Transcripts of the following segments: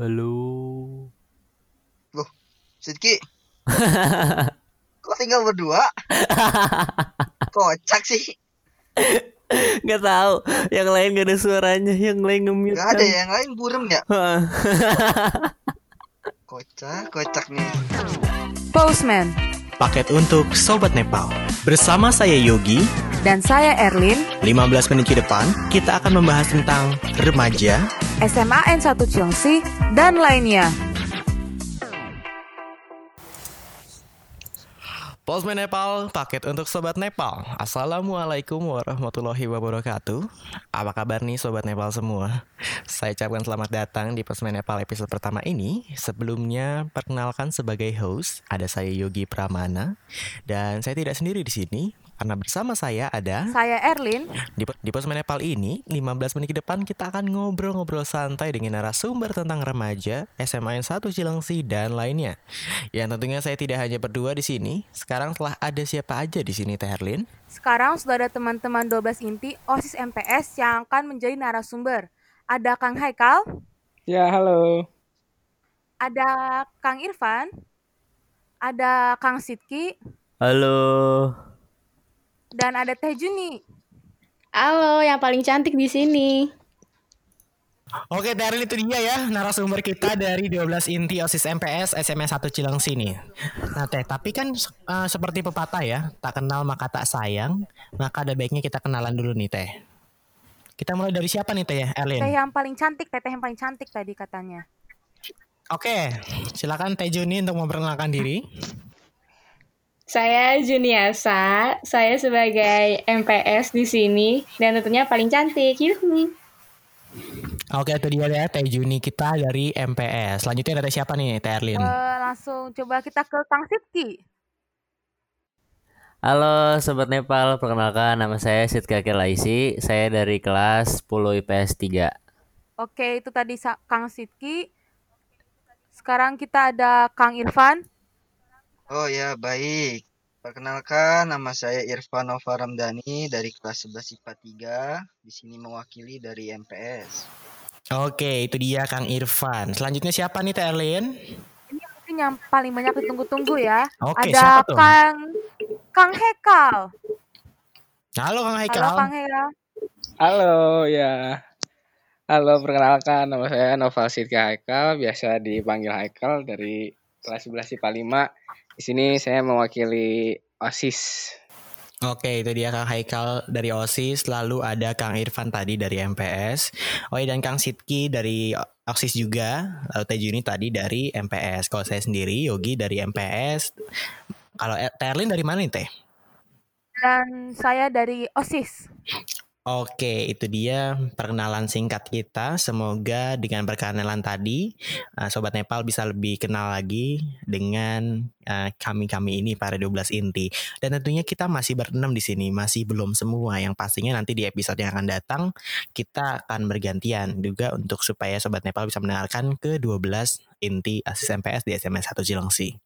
Halo. Sidki, kok tinggal berdua? Kocak sih. Gak tahu, yang lain gak ada suaranya, yang lain nge-mute Gak ada kan. ya, yang lain burem ya? Kocak, kocak nih. Postman Paket untuk Sobat Nepal. Bersama saya Yogi, dan saya Erlin 15 menit ke depan kita akan membahas tentang remaja, SMAN 1 Cilengsi dan lainnya. Postman Nepal, paket untuk Sobat Nepal. Assalamualaikum warahmatullahi wabarakatuh. Apa kabar nih Sobat Nepal semua? Saya ucapkan selamat datang di Postman Nepal episode pertama ini. Sebelumnya, perkenalkan sebagai host, ada saya Yogi Pramana. Dan saya tidak sendiri di sini, karena bersama saya ada... Saya Erlin Di, di Pos Nepal ini, 15 menit ke depan kita akan ngobrol-ngobrol santai dengan narasumber tentang remaja, SMA 1 Cilengsi, dan lainnya. Yang tentunya saya tidak hanya berdua di sini. Sekarang telah ada siapa aja di sini, Teh Herlin? Sekarang sudah ada teman-teman 12 inti OSIS MPS yang akan menjadi narasumber. Ada Kang Haikal, Ya, halo. ada Kang Irfan, ada Kang Sidki, Halo. Dan ada Teh Juni. Halo, yang paling cantik di sini. Oke, Teh Herlin itu dia ya, narasumber kita dari 12 inti OSIS MPS SMA 1 Cilengsi nih. Nah, Teh, tapi kan eh, seperti pepatah ya, tak kenal maka tak sayang, maka ada baiknya kita kenalan dulu nih, Teh. Kita mulai dari siapa nih, Teh Erlin? Teh yang paling cantik, Teteh yang paling cantik tadi katanya. Oke, silakan Teh Juni untuk memperkenalkan diri. Saya Juniasa, saya sebagai MPS di sini dan tentunya paling cantik. Yuhu. Oke, itu dia ya Teh Juni kita dari MPS. Selanjutnya ada siapa nih, Teh Erlin? Eh, langsung coba kita ke Kang Sidki. Halo Sobat Nepal, perkenalkan nama saya Sidka Laisi. Saya dari kelas 10 IPS 3. Oke, itu tadi Sa- Kang Sidki. Sekarang kita ada Kang Irfan. Oh ya, baik. Perkenalkan, nama saya Irfan Nova Ramdhani dari kelas 11 IPA 3. Di sini mewakili dari MPS. Oke, itu dia Kang Irfan. Selanjutnya siapa nih, Teh Erlin? Ini mungkin yang paling banyak ditunggu-tunggu ya. Oke, ada siapa tuh? Kang Kang Hekal. Halo Kang Halo Haikal. Kang Hekal. Halo, ya. Halo, perkenalkan nama saya Noval Sidka Haikal, biasa dipanggil Haikal dari kelas 11 IPA 5. Di sini saya mewakili OSIS. Oke, itu dia Kang Haikal dari OSIS. Lalu ada Kang Irfan tadi dari MPS. Oh dan Kang Sidki dari OSIS juga. Lalu Teh Juni tadi dari MPS. Kalau saya sendiri, Yogi dari MPS. Kalau eh, Teh Erlin dari mana nih, Teh? Dan saya dari OSIS. Oke, itu dia perkenalan singkat kita. Semoga dengan perkenalan tadi, eh, Sobat Nepal bisa lebih kenal lagi dengan eh, kami-kami ini para 12 inti. Dan tentunya kita masih berenam di sini, masih belum semua. Yang pastinya nanti di episode yang akan datang, kita akan bergantian juga untuk supaya Sobat Nepal bisa mendengarkan ke 12 inti asis MPS di SMS 1 Cilengsi.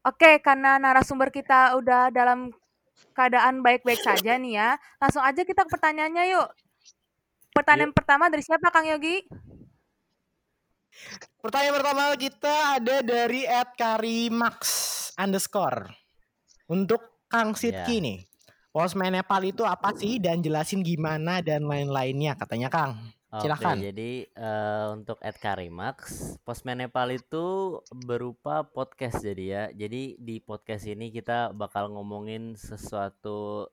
Oke, karena narasumber kita udah dalam keadaan baik-baik saja nih ya. Langsung aja kita ke pertanyaannya yuk. Pertanyaan pertama dari siapa Kang Yogi? Pertanyaan pertama kita ada dari Ed Karimax underscore. Untuk Kang Sidki Ya. nih. Postman Nepal itu apa sih dan jelasin gimana dan lain-lainnya katanya Kang. Oke, Silakan. jadi eh, untuk Ed Karimax, Postman Nepal itu berupa podcast jadi ya. Jadi di podcast ini kita bakal ngomongin sesuatu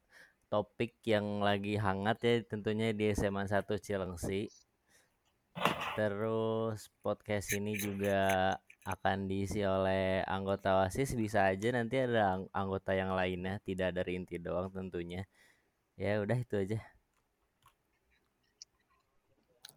topik yang lagi hangat ya tentunya di SMA 1 Cilengsi. Terus podcast ini juga akan diisi oleh anggota OSIS bisa aja nanti ada ang- anggota yang lainnya, tidak dari inti doang tentunya. Ya udah itu aja.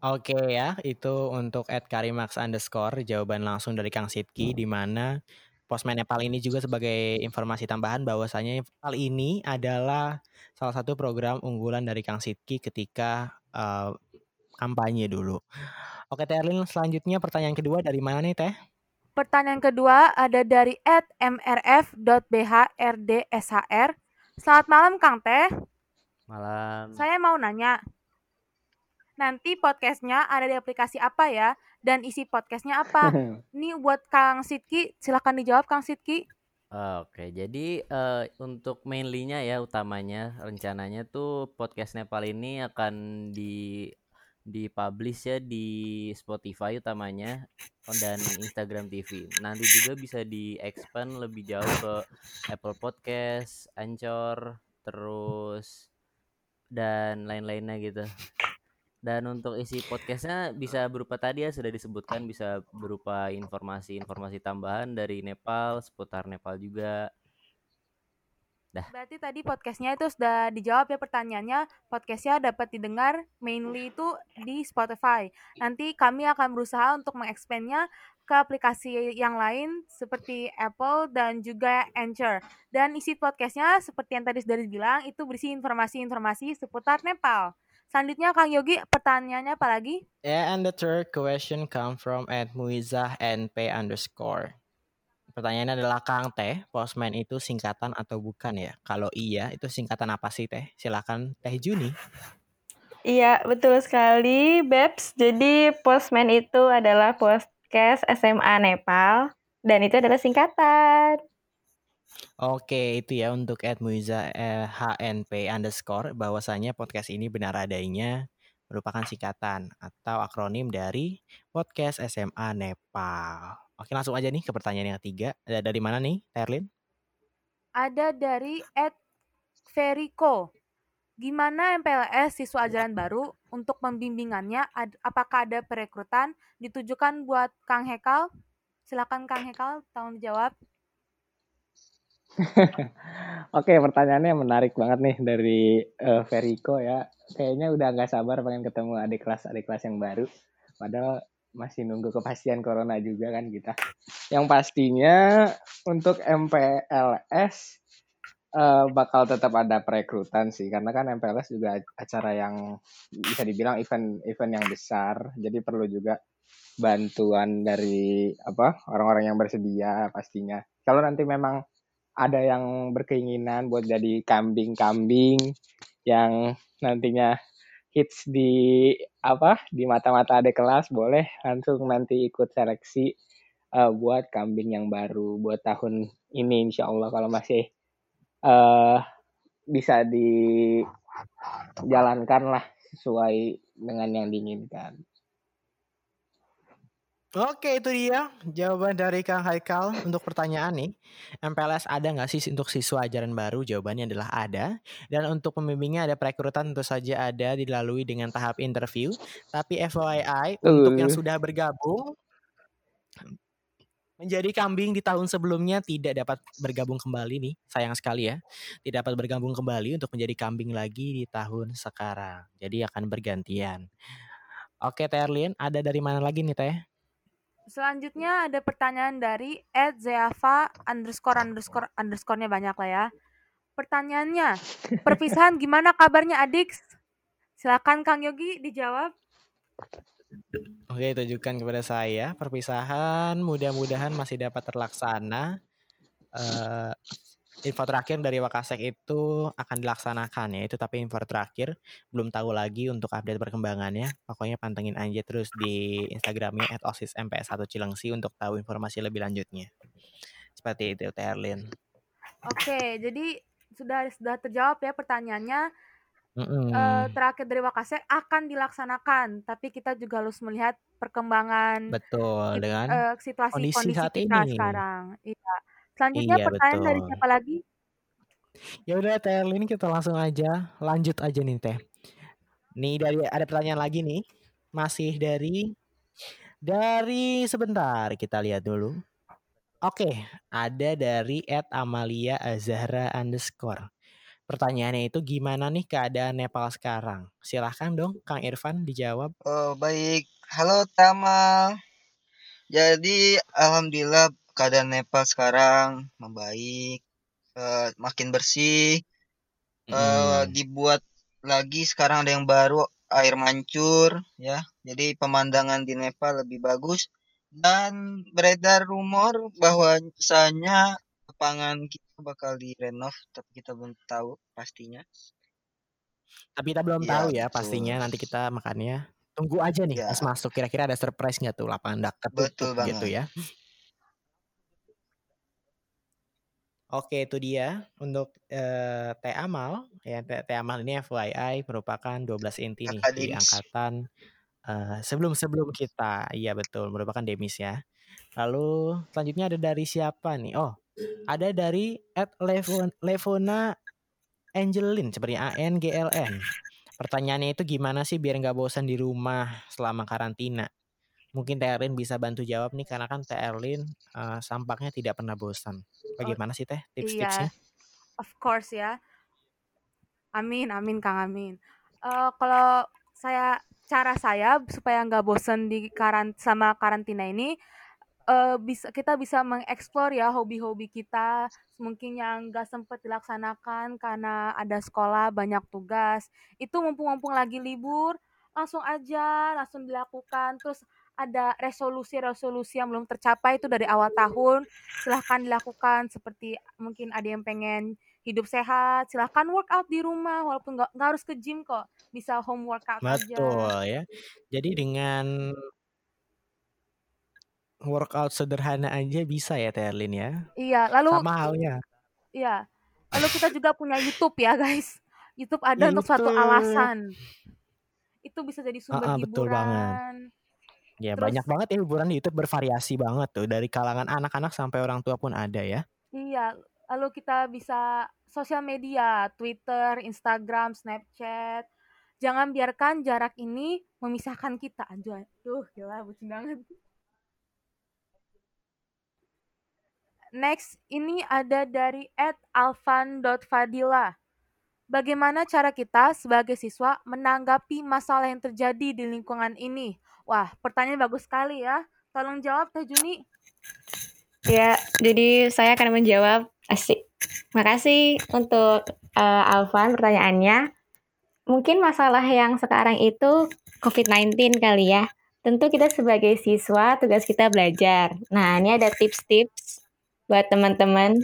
Oke ya, itu untuk Ed Karimax underscore jawaban langsung dari Kang Sidki di mana Postman Nepal ini juga sebagai informasi tambahan bahwasanya Nepal ini adalah salah satu program unggulan dari Kang Sidki ketika eh, kampanye dulu. Oke, Teh Erlin, selanjutnya pertanyaan kedua dari mana nih, Teh? Pertanyaan kedua ada dari @mrf.bhrdshr. Selamat malam Kang Teh. Malam. Saya mau nanya. Nanti podcastnya ada di aplikasi apa ya? Dan isi podcastnya apa? Ini buat Kang Sidki, silahkan dijawab Kang Sidki. Oke, jadi uh, untuk mainly-nya ya utamanya rencananya tuh podcast Nepal ini akan di dipublish ya di Spotify utamanya dan Instagram TV. Nanti juga bisa di-expand lebih jauh ke Apple Podcast, Anchor, terus dan lain-lainnya gitu. Dan untuk isi podcastnya bisa berupa tadi ya sudah disebutkan bisa berupa informasi-informasi tambahan dari Nepal, seputar Nepal juga. Dah. Berarti tadi podcastnya itu sudah dijawab ya pertanyaannya. Podcastnya dapat didengar mainly itu di Spotify. Nanti kami akan berusaha untuk mengexpandnya ke aplikasi yang lain seperti Apple dan juga Anchor. Dan isi podcastnya seperti yang tadi sudah dibilang itu berisi informasi-informasi seputar Nepal. Selanjutnya Kang Yogi, pertanyaannya apa lagi? Yeah, and the third question come from at Muizah NP underscore. Pertanyaannya adalah Kang Teh, Postman itu singkatan atau bukan ya? Kalau iya, itu singkatan apa sih Teh? Silakan Teh Juni. Iya, betul sekali, Babs. Jadi Postman itu adalah podcast SMA Nepal dan itu adalah singkatan. Oke, itu ya untuk Ed Muiza eh, HNP underscore bahwasanya podcast ini benar adanya merupakan singkatan atau akronim dari podcast SMA Nepal. Oke, langsung aja nih ke pertanyaan yang ketiga. Ada dari mana nih, Terlin? Ada dari Ed Veriko. Gimana MPLS siswa ajaran baru untuk membimbingannya? Ad, apakah ada perekrutan ditujukan buat Kang Hekal? Silakan Kang Hekal, tolong dijawab. Oke, pertanyaannya menarik banget nih dari uh, Veriko ya. Kayaknya udah nggak sabar pengen ketemu adik kelas adik kelas yang baru. Padahal masih nunggu kepastian corona juga kan kita. Yang pastinya untuk MPLS uh, eh, bakal tetap ada perekrutan sih karena kan MPLS juga acara yang bisa dibilang event-event yang besar. Jadi perlu juga bantuan dari apa orang-orang yang bersedia pastinya. Kalau nanti memang ada yang berkeinginan buat jadi kambing-kambing yang nantinya hits di apa di mata-mata adik kelas boleh langsung nanti ikut seleksi uh, buat kambing yang baru buat tahun ini insya Allah kalau masih uh, bisa dijalankan lah sesuai dengan yang diinginkan. Oke itu dia jawaban dari Kang Haikal untuk pertanyaan nih. MPLS ada nggak sih untuk siswa ajaran baru? Jawabannya adalah ada. Dan untuk pembimbingnya ada perekrutan tentu saja ada dilalui dengan tahap interview. Tapi FYI uh. untuk yang sudah bergabung menjadi kambing di tahun sebelumnya tidak dapat bergabung kembali nih. Sayang sekali ya. Tidak dapat bergabung kembali untuk menjadi kambing lagi di tahun sekarang. Jadi akan bergantian. Oke Terlin, ada dari mana lagi nih Teh? Selanjutnya ada pertanyaan dari Ed Zeava underscore underscore underscorenya banyak lah ya. Pertanyaannya, perpisahan gimana kabarnya adik? Silakan Kang Yogi dijawab. Oke, tunjukkan kepada saya perpisahan mudah-mudahan masih dapat terlaksana. Uh, info terakhir dari Wakasek itu akan dilaksanakan ya itu tapi info terakhir belum tahu lagi untuk update perkembangannya. Pokoknya pantengin aja terus di Instagramnya @osismps1 Cilengsi untuk tahu informasi lebih lanjutnya. Seperti itu Terlin oke jadi sudah sudah terjawab ya pertanyaannya. Mm -hmm. uh, terakhir dari Wakasek akan dilaksanakan tapi kita juga harus melihat perkembangan betul dengan uh, situasi kondisi, kondisi saat kita ini. sekarang. Iya Selanjutnya iya, pertanyaan betul. dari siapa lagi? Ya udah Teh ini kita langsung aja lanjut aja nih Teh. Nih dari ada pertanyaan lagi nih. Masih dari dari sebentar kita lihat dulu. Oke, ada dari Ed Amalia Azahra underscore. Pertanyaannya itu gimana nih keadaan Nepal sekarang? Silahkan dong Kang Irfan dijawab. Oh baik, halo Tama. Jadi alhamdulillah keadaan Nepal sekarang membaik, uh, makin bersih, uh, dibuat lagi sekarang ada yang baru air mancur ya, jadi pemandangan di Nepal lebih bagus dan beredar rumor bahwa bahwasanya lapangan kita bakal direnov tapi kita belum tahu pastinya. Tapi kita belum Iya, tahu ya betul. pastinya nanti kita makannya. Tunggu aja nih Ya. pas masuk kira-kira ada surprise nggak tuh lapangan Betul tertutup gitu ya. Oke itu dia untuk eh, Teh Amal ya Teh, Teh Amal ini FYI merupakan 12 inti nih di angkatan eh, sebelum-sebelum kita. Iya betul merupakan Demis ya. Lalu selanjutnya ada dari siapa nih? Oh ada dari at Levon, Levona Angelin seperti A N G L N. Pertanyaannya itu gimana sih biar nggak bosan di rumah selama karantina? Mungkin Teh Erlin bisa bantu jawab nih karena kan Teh Erlin eh, sampaknya tidak pernah bosan. Bagaimana sih Teh tips-tipsnya? Iya, of course ya. Amin, amin Kang Amin. Eh, kalau saya cara saya supaya nggak bosen di karan sama karantina ini eh bisa kita bisa mengeksplor ya hobi-hobi kita mungkin yang nggak sempat dilaksanakan karena ada sekolah banyak tugas itu mumpung-mumpung lagi libur langsung aja langsung dilakukan terus ada resolusi-resolusi yang belum tercapai itu dari awal tahun silahkan dilakukan seperti mungkin ada yang pengen hidup sehat silahkan workout di rumah walaupun nggak nggak harus ke gym kok bisa home workout aja Betul ya. Jadi dengan workout sederhana aja bisa ya Teh Erlin ya. iya lalu Sama halnya. Iya. Lalu kita juga punya YouTube ya, guys. YouTube ada untuk suatu YouTube. alasan. Itu bisa jadi sumber Ah, ah, betul banget. Ya Terus banyak banget ya hiburan di YouTube bervariasi banget tuh dari kalangan anak-anak sampai orang tua pun ada ya. iya, lalu kita bisa sosial media, Twitter, Instagram, Snapchat. Jangan biarkan jarak ini memisahkan kita. Aduh, aduh gila bucin banget. Next, ini ada dari @alvan.fadila. Bagaimana cara kita sebagai siswa menanggapi masalah yang terjadi di lingkungan ini? Wah, pertanyaan bagus sekali ya. Tolong jawab Teh Juni. Ya, jadi saya akan menjawab. Asik. Makasih untuk eh, Alvan pertanyaannya. Mungkin masalah yang sekarang itu COVID-19 kali ya. Tentu kita sebagai siswa tugas kita belajar. Nah, ini ada tips-tips buat teman-teman.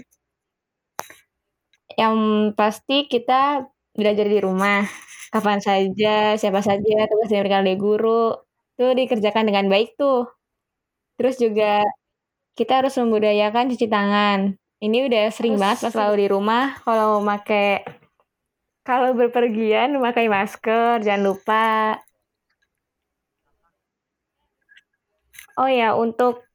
Yang pasti kita belajar di rumah. Kapan saja, siapa saja, tugas yang diberikan oleh guru. Itu dikerjakan dengan baik tuh. Terus juga kita harus membudayakan cuci tangan. Ini udah sering Harus banget pas selalu di rumah kalau memakai kalau berpergian memakai masker, jangan lupa. Oh ya, untuk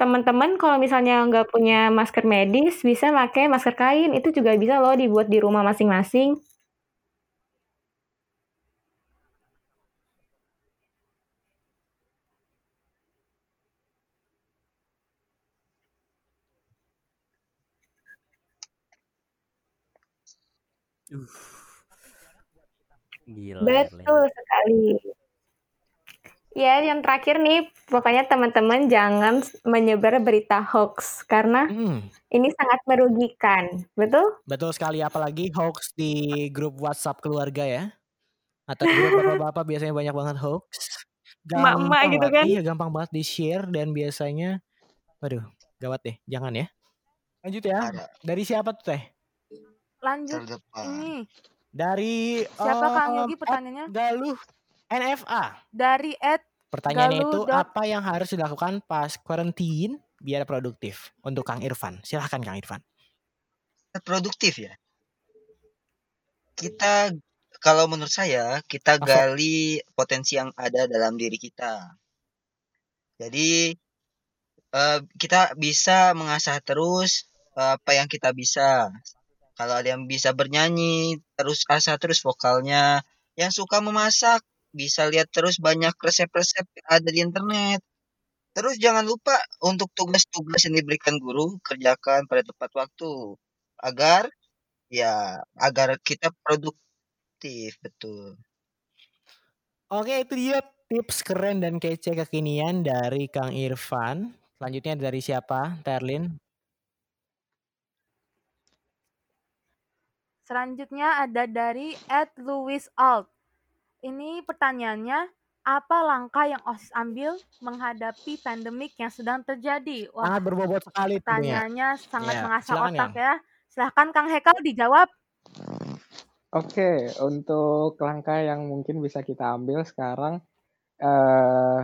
teman-teman kalau misalnya nggak punya masker medis, bisa pakai masker kain. Itu juga bisa loh dibuat di rumah masing-masing. Gila. Betul sekali. Ya, yang terakhir nih, pokoknya teman-teman jangan menyebar berita hoax karena Hmm, ini sangat merugikan. Betul? betul sekali apalagi hoax di grup WhatsApp keluarga ya. Atau di grup bapak-bapak biasanya banyak banget hoax. Emak-emak Gampang gitu banget, kan. iya gampang banget di-share dan biasanya waduh, gawat deh, jangan ya. Lanjut ya. Dari siapa tuh Teh? Lanjut ini. Dari Siapa Kang em, Yogi at pertanyaannya? Galuh NFA. Dari Ed Pertanyaannya itu dot apa yang harus dilakukan pas quarantine biar produktif? Untuk Kang Irfan. Silahkan Kang Irfan. Produktif ya. Kita kalau menurut saya kita Masuk. gali potensi yang ada dalam diri kita. Jadi eh, kita bisa mengasah terus eh, apa yang kita bisa. Kalau ada yang bisa bernyanyi, terus asah terus vokalnya. Yang suka memasak, bisa lihat terus banyak resep-resep yang ada di internet. Terus jangan lupa untuk tugas-tugas yang diberikan guru kerjakan pada tepat waktu agar ya agar kita produktif betul. Oke, itu dia tips keren dan kece kekinian dari Kang Irfan. Selanjutnya dari siapa? Terlin. Selanjutnya ada dari Ed Louis Alt. Ini pertanyaannya, apa langkah yang OSIS ambil menghadapi pandemik yang sedang terjadi? Wah, Sangat berbobot sekali tentunya. pertanyaannya sangat Ya, mengasah silakan otak Kang. ya. Silahkan Kang Hekal dijawab. Oke, untuk langkah yang mungkin bisa kita ambil sekarang eh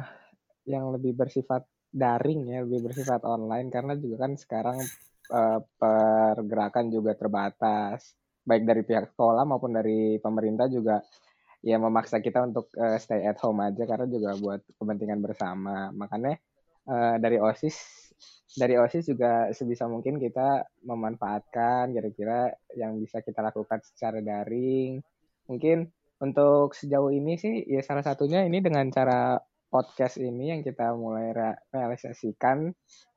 yang lebih bersifat daring ya, lebih bersifat online karena juga kan sekarang eh, pergerakan juga terbatas, baik dari pihak sekolah maupun dari pemerintah juga ya memaksa kita untuk eh, stay at home aja karena juga buat kepentingan bersama. Makanya eh, dari OSIS dari OSIS juga sebisa mungkin kita memanfaatkan kira-kira yang bisa kita lakukan secara daring. Mungkin untuk sejauh ini sih ya salah satunya ini dengan cara podcast ini yang kita mulai re realisasikan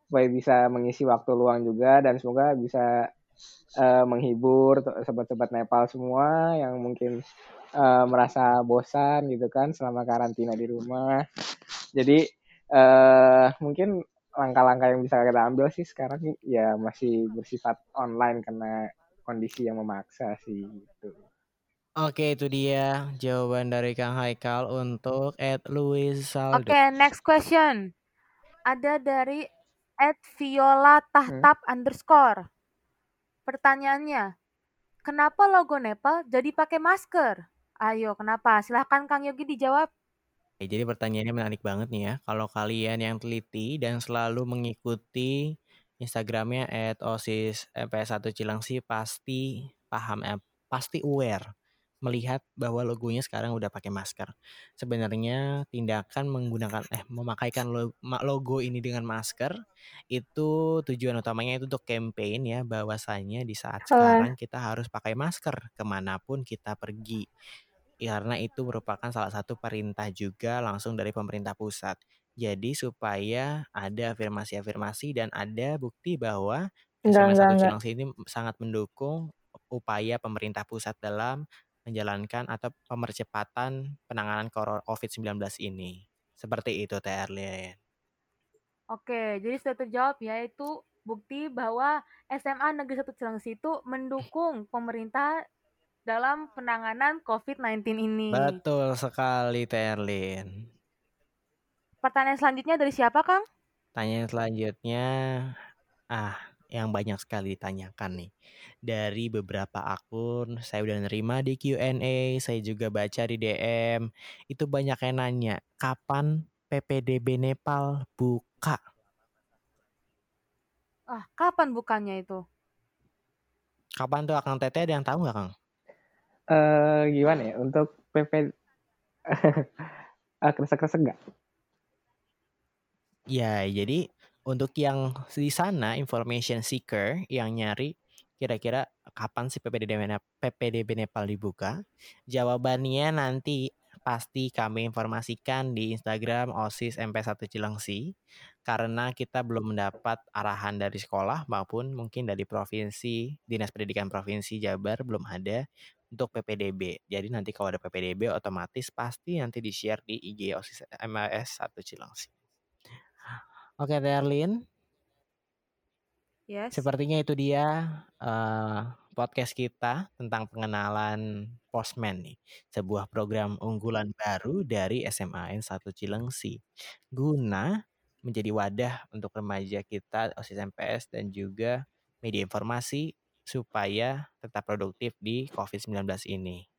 supaya bisa mengisi waktu luang juga dan semoga bisa uh, menghibur sobat-sobat Nepal semua yang mungkin uh, merasa bosan gitu kan selama karantina di rumah. Jadi uh, mungkin langkah-langkah yang bisa kita ambil sih sekarang ya masih bersifat online karena kondisi yang memaksa sih gitu. Oke, itu dia jawaban dari Kang Haikal untuk Ed Louis Saldo. Oke, next question. Ada dari Ed Viola Tahtap hmm? underscore. Pertanyaannya, kenapa logo Nepal jadi pakai masker? Ayo, kenapa? Silahkan Kang Yogi dijawab. Jadi pertanyaannya menarik banget nih ya. Kalau kalian yang teliti dan selalu mengikuti Instagramnya at osis mps1 Cilangsi pasti paham, eh, pasti aware melihat bahwa logonya sekarang udah pakai masker. Sebenarnya tindakan menggunakan eh memakaikan logo ini dengan masker itu tujuan utamanya itu untuk campaign ya bahwasanya di saat sekarang kita harus pakai masker ke mana pun kita pergi karena itu merupakan salah satu perintah juga langsung dari pemerintah pusat. Jadi supaya ada afirmasi-afirmasi dan ada bukti bahwa SMA satu Cilangsi ini sangat mendukung upaya pemerintah pusat dalam menjalankan atau pemercepatan penanganan COVID-19 ini. Seperti itu Teh Erlin. Oke, jadi sudah terjawab ya itu bukti bahwa SMA Negeri 1 Cilangsi itu mendukung pemerintah dalam penanganan COVID-19 ini. Betul sekali, Terlin. Pertanyaan selanjutnya dari siapa, Kang? Pertanyaan selanjutnya, ah, yang banyak sekali ditanyakan nih. Dari beberapa akun, saya udah nerima di Q&A, saya juga baca di DM. Itu banyak yang nanya, kapan PPDB Nepal buka? Ah, kapan bukannya itu? Kapan tuh Kang Tete ada yang tahu nggak Kang? uh, gimana ya untuk PP uh, kresek-kresek nggak? Ya, jadi untuk yang di sana information seeker yang nyari kira-kira kapan sih PPDB, PPDB Nepal dibuka? Jawabannya nanti pasti kami informasikan di Instagram OSIS MP1 Cilengsi karena kita belum mendapat arahan dari sekolah maupun mungkin dari provinsi Dinas Pendidikan Provinsi Jabar belum ada untuk PPDB. Jadi nanti kalau ada PPDB otomatis pasti nanti di-share di IG OSIS MAS 1 Cilengsi. Oke, Darlin. Yes. Sepertinya itu dia uh, podcast kita tentang pengenalan Postman nih, sebuah program unggulan baru dari SMAN 1 Cilengsi. Guna menjadi wadah untuk remaja kita OSIS MPS dan juga media informasi supaya tetap produktif di COVID-19 ini.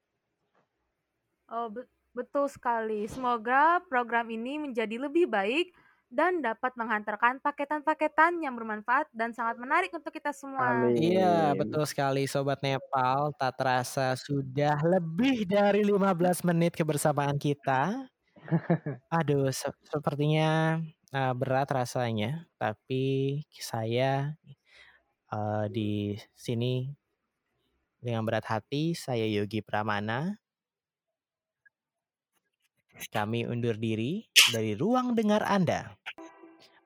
Oh, betul sekali. Semoga program ini menjadi lebih baik dan dapat menghantarkan paketan-paketan yang bermanfaat dan sangat menarik untuk kita semua. Amin. Iya, betul sekali Sobat Nepal. Tak terasa sudah lebih dari 15 menit kebersamaan kita. Aduh, se sepertinya uh, berat rasanya, tapi saya uh, di sini dengan berat hati saya Yogi Pramana. Kami undur diri dari ruang dengar Anda.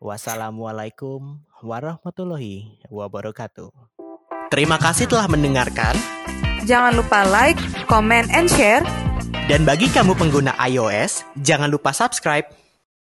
Wassalamualaikum warahmatullahi wabarakatuh. Terima kasih telah mendengarkan. Jangan lupa like, comment, and share. Dan bagi kamu pengguna iOS, jangan lupa subscribe